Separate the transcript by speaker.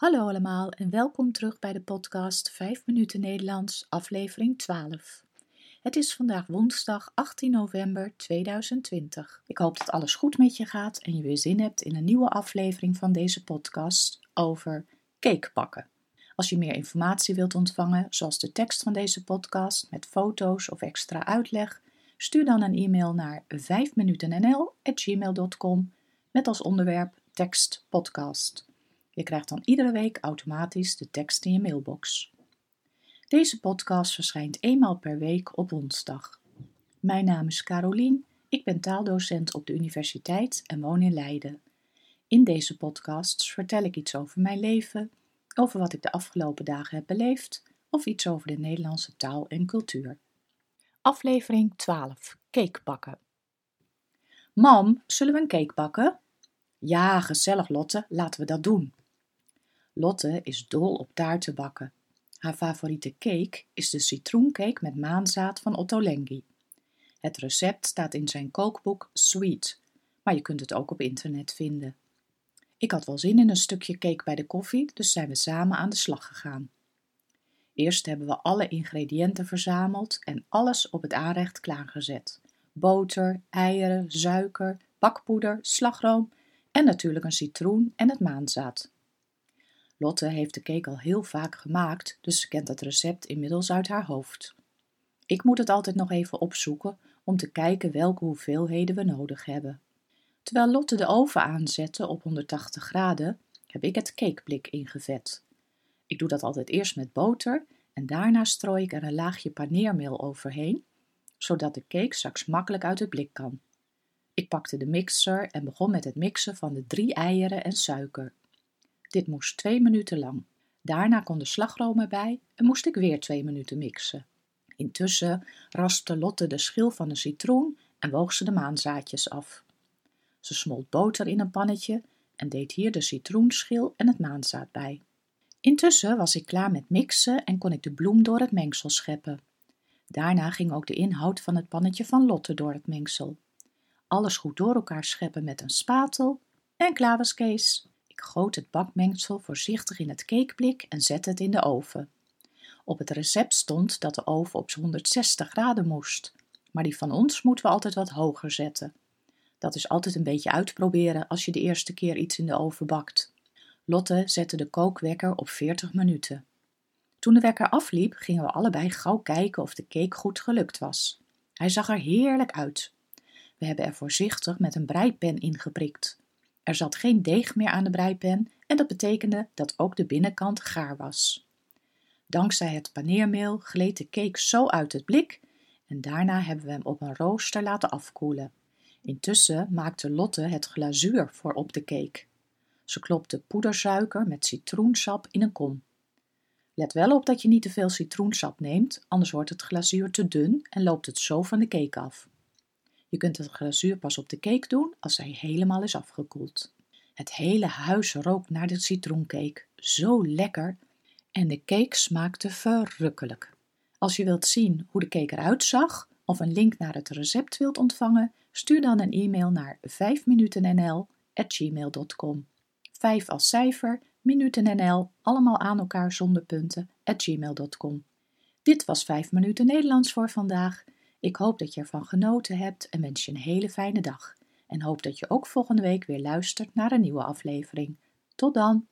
Speaker 1: Hallo allemaal en welkom terug bij de podcast 5 minuten Nederlands, aflevering 12. Het is vandaag woensdag 18 november 2020. Ik hoop dat alles goed met je gaat en je weer zin hebt in een nieuwe aflevering van deze podcast over cakebakken. Als je meer informatie wilt ontvangen, zoals de tekst van deze podcast met foto's of extra uitleg, stuur dan een e-mail naar 5minutennl@gmail.com met als onderwerp tekst podcast. Je krijgt dan iedere week automatisch de tekst in je mailbox. Deze podcast verschijnt eenmaal per week op woensdag. Mijn naam is Carolien, ik ben taaldocent op de universiteit en woon in Leiden. In deze podcasts vertel ik iets over mijn leven, over wat ik de afgelopen dagen heb beleefd of iets over de Nederlandse taal en cultuur. Aflevering 12: Cake bakken. Mam, zullen we een cake bakken? Ja, gezellig Lotte, laten we dat doen. Lotte is dol op taarten bakken. Haar favoriete cake is de citroencake met maanzaad van Otto Lengi. Het recept staat in zijn kookboek Sweet, maar je kunt het ook op internet vinden. Ik had wel zin in een stukje cake bij de koffie, dus zijn we samen aan de slag gegaan. Eerst hebben we alle ingrediënten verzameld en alles op het aanrecht klaargezet. Boter, eieren, suiker, bakpoeder, slagroom en natuurlijk een citroen en het maanzaad. Lotte heeft de cake al heel vaak gemaakt, dus ze kent het recept inmiddels uit haar hoofd. Ik moet het altijd nog even opzoeken om te kijken welke hoeveelheden we nodig hebben. Terwijl Lotte de oven aanzette op 180 graden, heb ik het cakeblik ingevet. Ik doe dat altijd eerst met boter en daarna strooi ik er een laagje paneermeel overheen, zodat de cake straks makkelijk uit het blik kan. Ik pakte de mixer en begon met het mixen van de drie eieren en suiker. Dit moest twee minuten lang. Daarna kon de slagroom erbij en moest ik weer twee minuten mixen. Intussen raspte Lotte de schil van een citroen en woog ze de maanzaadjes af. Ze smolt boter in een pannetje en deed hier de citroenschil en het maanzaad bij. Intussen was ik klaar met mixen en kon ik de bloem door het mengsel scheppen. Daarna ging ook de inhoud van het pannetje van Lotte door het mengsel. Alles goed door elkaar scheppen met een spatel en klaar was Kees. Goot het bakmengsel voorzichtig in het cakeblik en zette het in de oven. Op het recept stond dat de oven op 160 graden moest, maar die van ons moeten we altijd wat hoger zetten. Dat is altijd een beetje uitproberen als je de eerste keer iets in de oven bakt. Lotte zette de kookwekker op 40 minuten. Toen de wekker afliep, gingen we allebei gauw kijken of de cake goed gelukt was. Hij zag er heerlijk uit. We hebben er voorzichtig met een breipen ingeprikt. Er zat geen deeg meer aan de breipen en dat betekende dat ook de binnenkant gaar was. Dankzij het paneermeel gleed de cake zo uit het blik en daarna hebben we hem op een rooster laten afkoelen. Intussen maakte Lotte het glazuur voor op de cake. Ze klopte poedersuiker met citroensap in een kom. Let wel op dat je niet te veel citroensap neemt, anders wordt het glazuur te dun en loopt het zo van de cake af. Je kunt het glazuur pas op de cake doen als hij helemaal is afgekoeld. Het hele huis rook naar de citroencake. Zo lekker. En de cake smaakte verrukkelijk. Als je wilt zien hoe de cake eruit zag of een link naar het recept wilt ontvangen, stuur dan een e-mail naar 5minutennl@gmail.com. 5 als cijfer, minutennl, allemaal aan elkaar zonder punten, gmail.com. Dit was 5 minuten Nederlands voor vandaag. Ik hoop dat je ervan genoten hebt en wens je een hele fijne dag. En hoop dat je ook volgende week weer luistert naar een nieuwe aflevering. Tot dan!